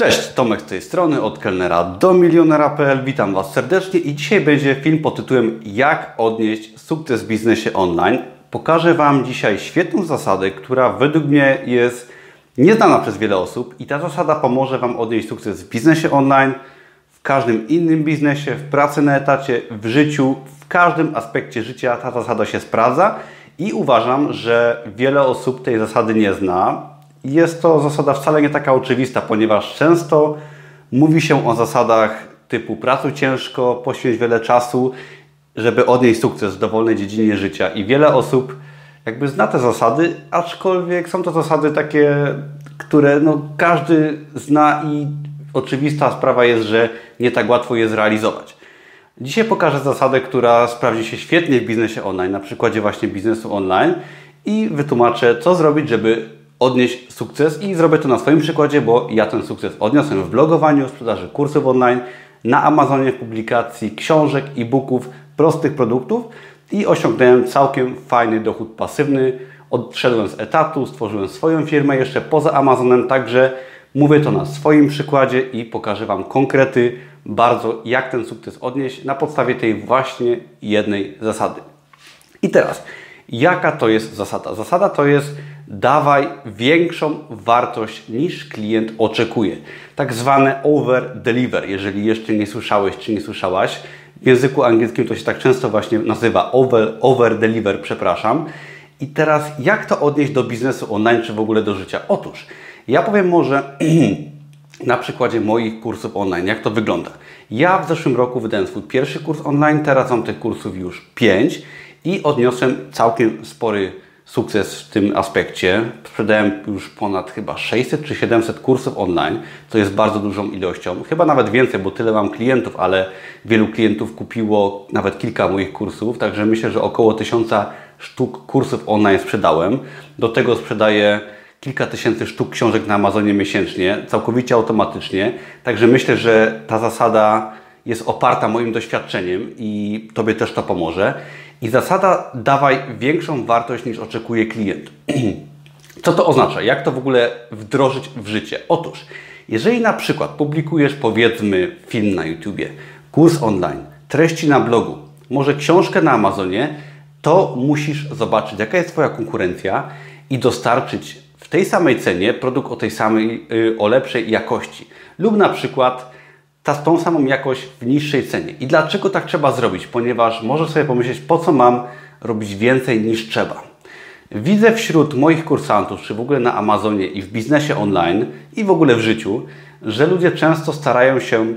Cześć, Tomek z tej strony, od kelnera do milionera.pl. Witam Was serdecznie i dzisiaj będzie film pod tytułem Jak odnieść sukces w biznesie online. Pokażę Wam dzisiaj świetną zasadę, która według mnie jest nieznana przez wiele osób i ta zasada pomoże Wam odnieść sukces w biznesie online, w każdym innym biznesie, w pracy na etacie, w życiu, w każdym aspekcie życia ta zasada się sprawdza i uważam, że wiele osób tej zasady nie zna jest to zasada wcale nie taka oczywista, ponieważ często mówi się o zasadach typu pracuj ciężko, poświęć wiele czasu, żeby odnieść sukces w dowolnej dziedzinie życia. I wiele osób jakby zna te zasady, aczkolwiek są to zasady takie, które no, każdy zna i oczywista sprawa jest, że nie tak łatwo je zrealizować. Dzisiaj pokażę zasadę, która sprawdzi się świetnie w biznesie online, na przykładzie właśnie biznesu online i wytłumaczę, co zrobić, żeby odnieść sukces i zrobię to na swoim przykładzie, bo ja ten sukces odniosłem w blogowaniu, sprzedaży kursów online, na Amazonie w publikacji książek, e-booków, prostych produktów i osiągnąłem całkiem fajny dochód pasywny. Odszedłem z etatu, stworzyłem swoją firmę jeszcze poza Amazonem, także mówię to na swoim przykładzie i pokażę Wam konkrety bardzo, jak ten sukces odnieść na podstawie tej właśnie jednej zasady. I teraz, jaka to jest zasada? Zasada to jest dawaj większą wartość niż klient oczekuje. Tak zwane over deliver, jeżeli jeszcze nie słyszałeś czy nie słyszałaś. W języku angielskim to się tak często właśnie nazywa over, over deliver, przepraszam. I teraz jak to odnieść do biznesu online czy w ogóle do życia? Otóż ja powiem może na przykładzie moich kursów online, jak to wygląda. Ja w zeszłym roku wydałem swój pierwszy kurs online, teraz mam tych kursów już 5 i odniosłem całkiem spory sukces w tym aspekcie. Sprzedałem już ponad chyba 600 czy 700 kursów online, co jest bardzo dużą ilością. Chyba nawet więcej, bo tyle mam klientów, ale wielu klientów kupiło nawet kilka moich kursów, także myślę, że około 1000 sztuk kursów online sprzedałem. Do tego sprzedaję kilka tysięcy sztuk książek na Amazonie miesięcznie, całkowicie automatycznie. Także myślę, że ta zasada jest oparta moim doświadczeniem i Tobie też to pomoże. I zasada dawaj większą wartość niż oczekuje klient. Co to oznacza? Jak to w ogóle wdrożyć w życie? Otóż, jeżeli na przykład publikujesz powiedzmy film na YouTubie, kurs online, treści na blogu, może książkę na Amazonie, to musisz zobaczyć, jaka jest Twoja konkurencja i dostarczyć w tej samej cenie produkt o tej samej, y, o lepszej jakości. Lub na przykład ta, tą samą jakość w niższej cenie. I dlaczego tak trzeba zrobić? Ponieważ możesz sobie pomyśleć, po co mam robić więcej niż trzeba. Widzę wśród moich kursantów, czy w ogóle na Amazonie i w biznesie online i w ogóle w życiu, że ludzie często starają się,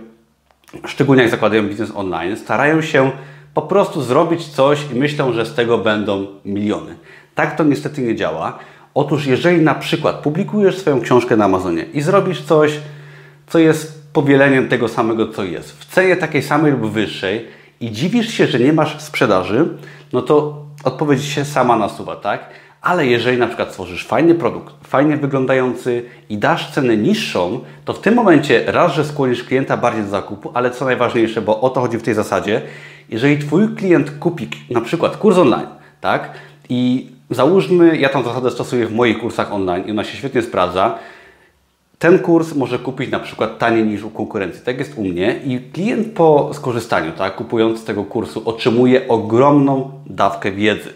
szczególnie jak zakładają biznes online, starają się po prostu zrobić coś i myślą, że z tego będą miliony. Tak to niestety nie działa. Otóż jeżeli na przykład publikujesz swoją książkę na Amazonie i zrobisz coś, co jest powieleniem tego samego, co jest. W cenie takiej samej lub wyższej i dziwisz się, że nie masz sprzedaży, no to odpowiedź się sama nasuwa, tak? Ale jeżeli na przykład tworzysz fajny produkt, fajnie wyglądający i dasz cenę niższą, to w tym momencie raz, że skłonisz klienta bardziej do zakupu, ale co najważniejsze, bo o to chodzi w tej zasadzie, jeżeli Twój klient kupi na przykład kurs online, tak? I załóżmy, ja tą zasadę stosuję w moich kursach online i ona się świetnie sprawdza, ten kurs może kupić na przykład taniej niż u konkurencji. Tak jest u mnie i klient po skorzystaniu, tak, kupując z tego kursu, otrzymuje ogromną dawkę wiedzy.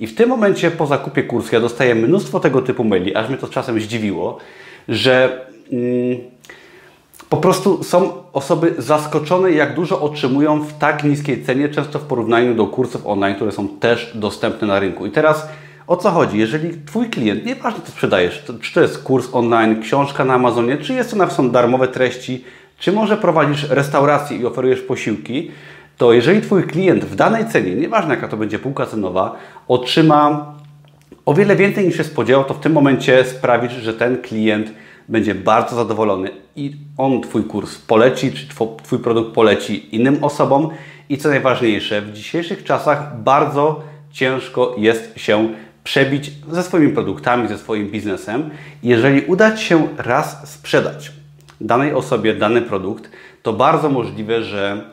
I w tym momencie po zakupie kursu ja dostaję mnóstwo tego typu maili, aż mnie to czasem zdziwiło, że mm, po prostu są osoby zaskoczone, jak dużo otrzymują w tak niskiej cenie, często w porównaniu do kursów online, które są też dostępne na rynku. I teraz o co chodzi? Jeżeli Twój klient, nieważne co sprzedajesz, to, czy to jest kurs online, książka na Amazonie, czy jest to są darmowe treści, czy może prowadzisz restaurację i oferujesz posiłki, to jeżeli Twój klient w danej cenie, nieważne jaka to będzie półka cenowa, otrzyma o wiele więcej niż się spodziewał, to w tym momencie sprawisz, że ten klient będzie bardzo zadowolony i on Twój kurs poleci, czy Twój produkt poleci innym osobom i co najważniejsze, w dzisiejszych czasach bardzo ciężko jest się przebić ze swoimi produktami, ze swoim biznesem. Jeżeli uda Ci się raz sprzedać danej osobie dany produkt, to bardzo możliwe, że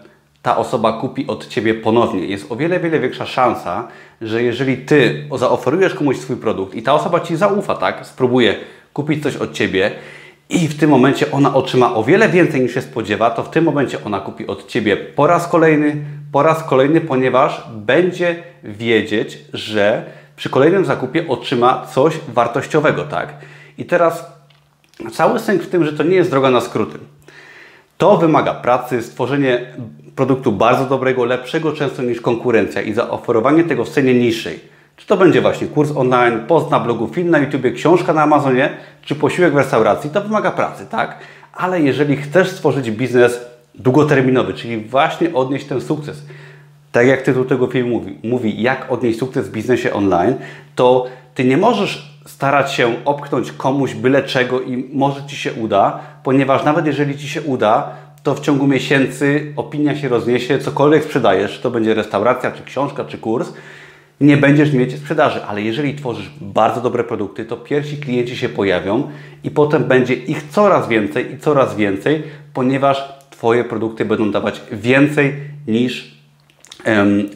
ta osoba kupi od Ciebie ponownie. Jest o wiele, wiele większa szansa, że jeżeli Ty zaoferujesz komuś swój produkt i ta osoba Ci zaufa, tak, spróbuje kupić coś od Ciebie i w tym momencie ona otrzyma o wiele więcej niż się spodziewa, to w tym momencie ona kupi od Ciebie po raz kolejny, po raz kolejny, ponieważ będzie wiedzieć, że przy kolejnym zakupie otrzyma coś wartościowego, tak? I teraz cały sens w tym, że to nie jest droga na skróty. To wymaga pracy, stworzenie produktu bardzo dobrego, lepszego często niż konkurencja i zaoferowanie tego w cenie niższej. Czy to będzie właśnie kurs online, post na blogu, film na YouTube, książka na Amazonie, czy posiłek w restauracji, to wymaga pracy, tak? Ale jeżeli chcesz stworzyć biznes długoterminowy, czyli właśnie odnieść ten sukces, tak jak tytuł tego filmu mówi, mówi jak odnieść sukces w biznesie online, to Ty nie możesz starać się opchnąć komuś byle czego i może Ci się uda, ponieważ nawet jeżeli Ci się uda, to w ciągu miesięcy opinia się rozniesie, cokolwiek sprzedajesz, to będzie restauracja, czy książka, czy kurs, nie będziesz mieć sprzedaży, ale jeżeli tworzysz bardzo dobre produkty, to pierwsi klienci się pojawią i potem będzie ich coraz więcej i coraz więcej, ponieważ Twoje produkty będą dawać więcej niż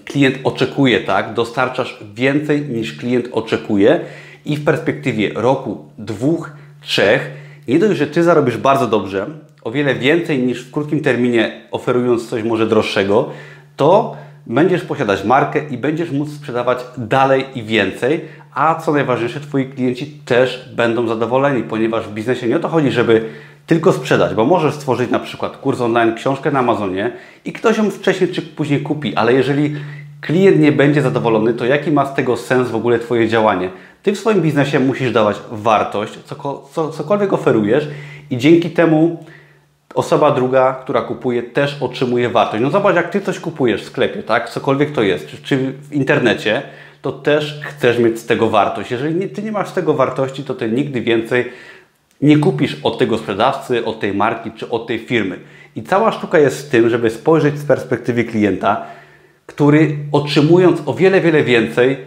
klient oczekuje, tak? Dostarczasz więcej niż klient oczekuje i w perspektywie roku, dwóch, trzech, nie dość, że Ty zarobisz bardzo dobrze, o wiele więcej niż w krótkim terminie oferując coś może droższego, to będziesz posiadać markę i będziesz móc sprzedawać dalej i więcej, a co najważniejsze, Twoi klienci też będą zadowoleni, ponieważ w biznesie nie o to chodzi, żeby tylko sprzedać, bo możesz stworzyć na przykład kurs online, książkę na Amazonie i ktoś ją wcześniej czy później kupi, ale jeżeli klient nie będzie zadowolony, to jaki ma z tego sens w ogóle Twoje działanie? Ty w swoim biznesie musisz dawać wartość, cokolwiek oferujesz i dzięki temu osoba druga, która kupuje, też otrzymuje wartość. No zobacz, jak Ty coś kupujesz w sklepie, tak? Cokolwiek to jest, czy, w internecie, to też chcesz mieć z tego wartość. Jeżeli Ty nie masz z tego wartości, to Ty nigdy więcej nie kupisz od tego sprzedawcy, od tej marki, czy od tej firmy. I cała sztuka jest w tym, żeby spojrzeć z perspektywy klienta, który otrzymując o wiele, wiele więcej,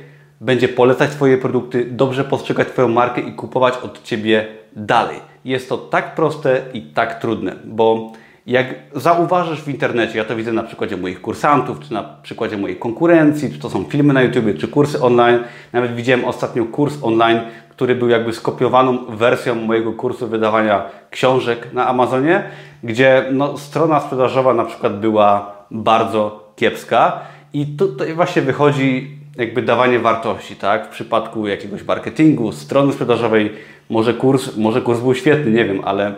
będzie polecać Twoje produkty, dobrze postrzegać Twoją markę i kupować od Ciebie dalej. Jest to tak proste i tak trudne, bo jak zauważysz w internecie, ja to widzę na przykładzie moich kursantów, czy na przykładzie mojej konkurencji, czy to są filmy na YouTube, czy kursy online. Nawet widziałem ostatnio kurs online, który był jakby skopiowaną wersją mojego kursu wydawania książek na Amazonie, gdzie no, strona sprzedażowa na przykład była bardzo kiepska i tutaj właśnie wychodzi jakby dawanie wartości, tak? W przypadku jakiegoś marketingu, strony sprzedażowej, może kurs, może kurs był świetny, nie wiem, ale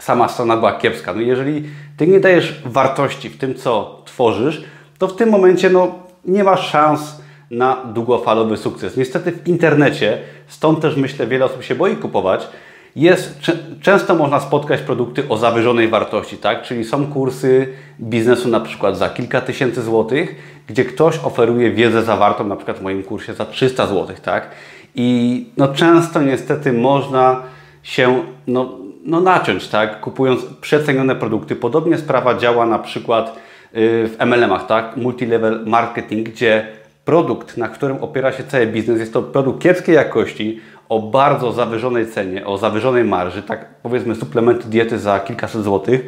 sama strona była kiepska. No jeżeli Ty nie dajesz wartości w tym, co tworzysz, to w tym momencie no, nie masz szans na długofalowy sukces. Niestety w internecie, stąd też myślę, wiele osób się boi kupować, jest, często można spotkać produkty o zawyżonej wartości, tak? Czyli są kursy biznesu na przykład za kilka tysięcy złotych, gdzie ktoś oferuje wiedzę zawartą na przykład w moim kursie za 300 złotych, tak? I no często niestety można się no, no naciąć, tak? Kupując przecenione produkty. Podobnie sprawa działa na przykład y, w MLM-ach, tak? Multilevel marketing, gdzie produkt, na którym opiera się cały biznes, jest to produkt kiepskiej jakości, o bardzo zawyżonej cenie, o zawyżonej marży, tak powiedzmy suplementy diety za kilkaset złotych,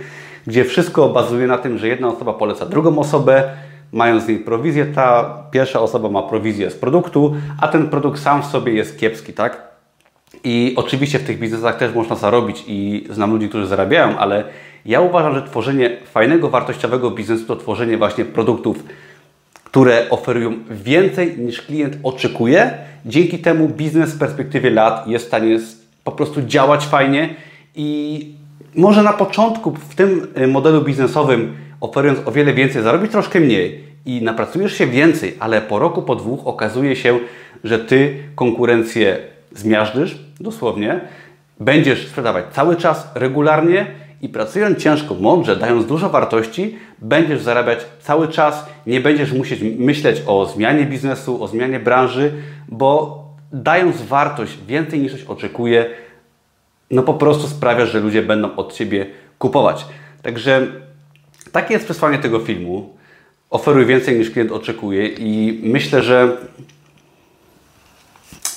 gdzie wszystko bazuje na tym, że jedna osoba poleca drugą osobę, mając z niej prowizję, ta pierwsza osoba ma prowizję z produktu, a ten produkt sam w sobie jest kiepski, tak? I oczywiście w tych biznesach też można zarobić i znam ludzi, którzy zarabiają, ale ja uważam, że tworzenie fajnego, wartościowego biznesu to tworzenie właśnie produktów które oferują więcej niż klient oczekuje. Dzięki temu biznes w perspektywie lat jest w stanie po prostu działać fajnie i może na początku w tym y, modelu biznesowym oferując o wiele więcej, zarobić troszkę mniej i napracujesz się więcej, ale po roku, po dwóch okazuje się, że Ty konkurencję zmiażdżysz, dosłownie, będziesz sprzedawać cały czas, regularnie i pracując ciężko, mądrze, dając dużo wartości, będziesz zarabiać cały czas, nie będziesz musieć myśleć o zmianie biznesu, o zmianie branży, bo dając wartość więcej niż ktoś oczekuje, no po prostu sprawia, że ludzie będą od Ciebie kupować. Także takie jest przesłanie tego filmu. Oferuj więcej niż klient oczekuje i myślę, że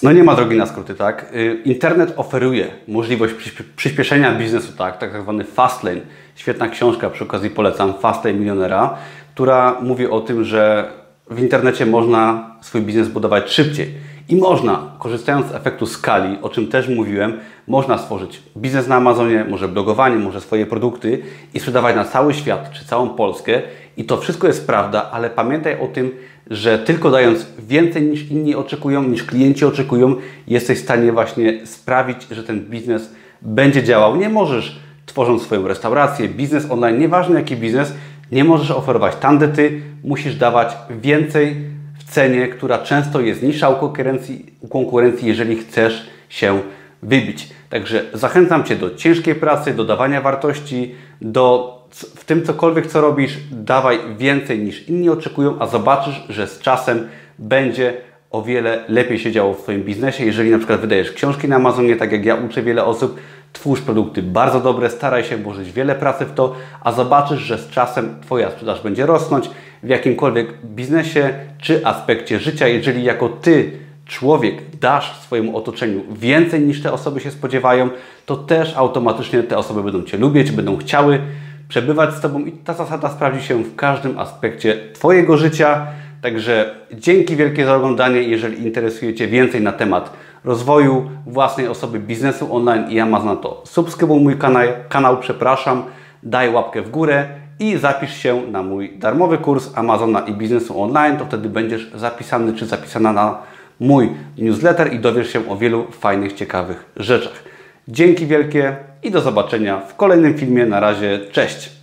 no nie ma drogi na skróty, tak? Y, internet oferuje możliwość przyspieszenia biznesu, tak? Tak zwany fast lane. Świetna książka, przy okazji polecam, Fast Lane Milionera, która mówi o tym, że w internecie można swój biznes budować szybciej. I można, korzystając z efektu skali, o czym też mówiłem, można stworzyć biznes na Amazonie, może blogowanie, może swoje produkty i sprzedawać na cały świat czy całą Polskę. I to wszystko jest prawda, ale pamiętaj o tym, że tylko dając więcej niż inni oczekują, niż klienci oczekują, jesteś w stanie właśnie sprawić, że ten biznes będzie działał. Nie możesz, tworząc swoją restaurację, biznes online, nieważne jaki biznes, nie możesz oferować tandety, musisz dawać więcej w cenie, która często jest niższa u konkurencji, u konkurencji jeżeli chcesz się wybić. Także zachęcam Cię do ciężkiej pracy, do dawania wartości, do w tym cokolwiek co robisz, dawaj więcej niż inni oczekują, a zobaczysz, że z czasem będzie o wiele lepiej się działo w Twoim biznesie. Jeżeli na przykład wydajesz książki na Amazonie, tak jak ja uczę wiele osób, twórz produkty bardzo dobre, staraj się włożyć wiele pracy w to, a zobaczysz, że z czasem Twoja sprzedaż będzie rosnąć w jakimkolwiek biznesie czy aspekcie życia. Jeżeli jako Ty człowiek dasz swojemu otoczeniu więcej niż te osoby się spodziewają, to też automatycznie te osoby będą Cię lubić, będą chciały przebywać z Tobą i ta zasada sprawdzi się w każdym aspekcie Twojego życia. Także dzięki wielkie za oglądanie. Jeżeli interesuje Cię więcej na temat rozwoju własnej osoby, biznesu online i Amazona, to subskrybuj mój kanał, kanał przepraszam, daj łapkę w górę i zapisz się na mój darmowy kurs Amazona i biznesu online. To wtedy będziesz zapisany czy zapisana na mój newsletter i dowiesz się o wielu fajnych, ciekawych rzeczach. Dzięki wielkie i do zobaczenia w kolejnym filmie. Na razie, cześć!